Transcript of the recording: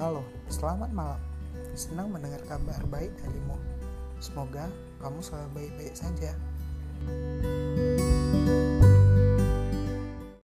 Halo, selamat malam. Senang mendengar kabar baik darimu. Semoga kamu selalu baik-baik saja.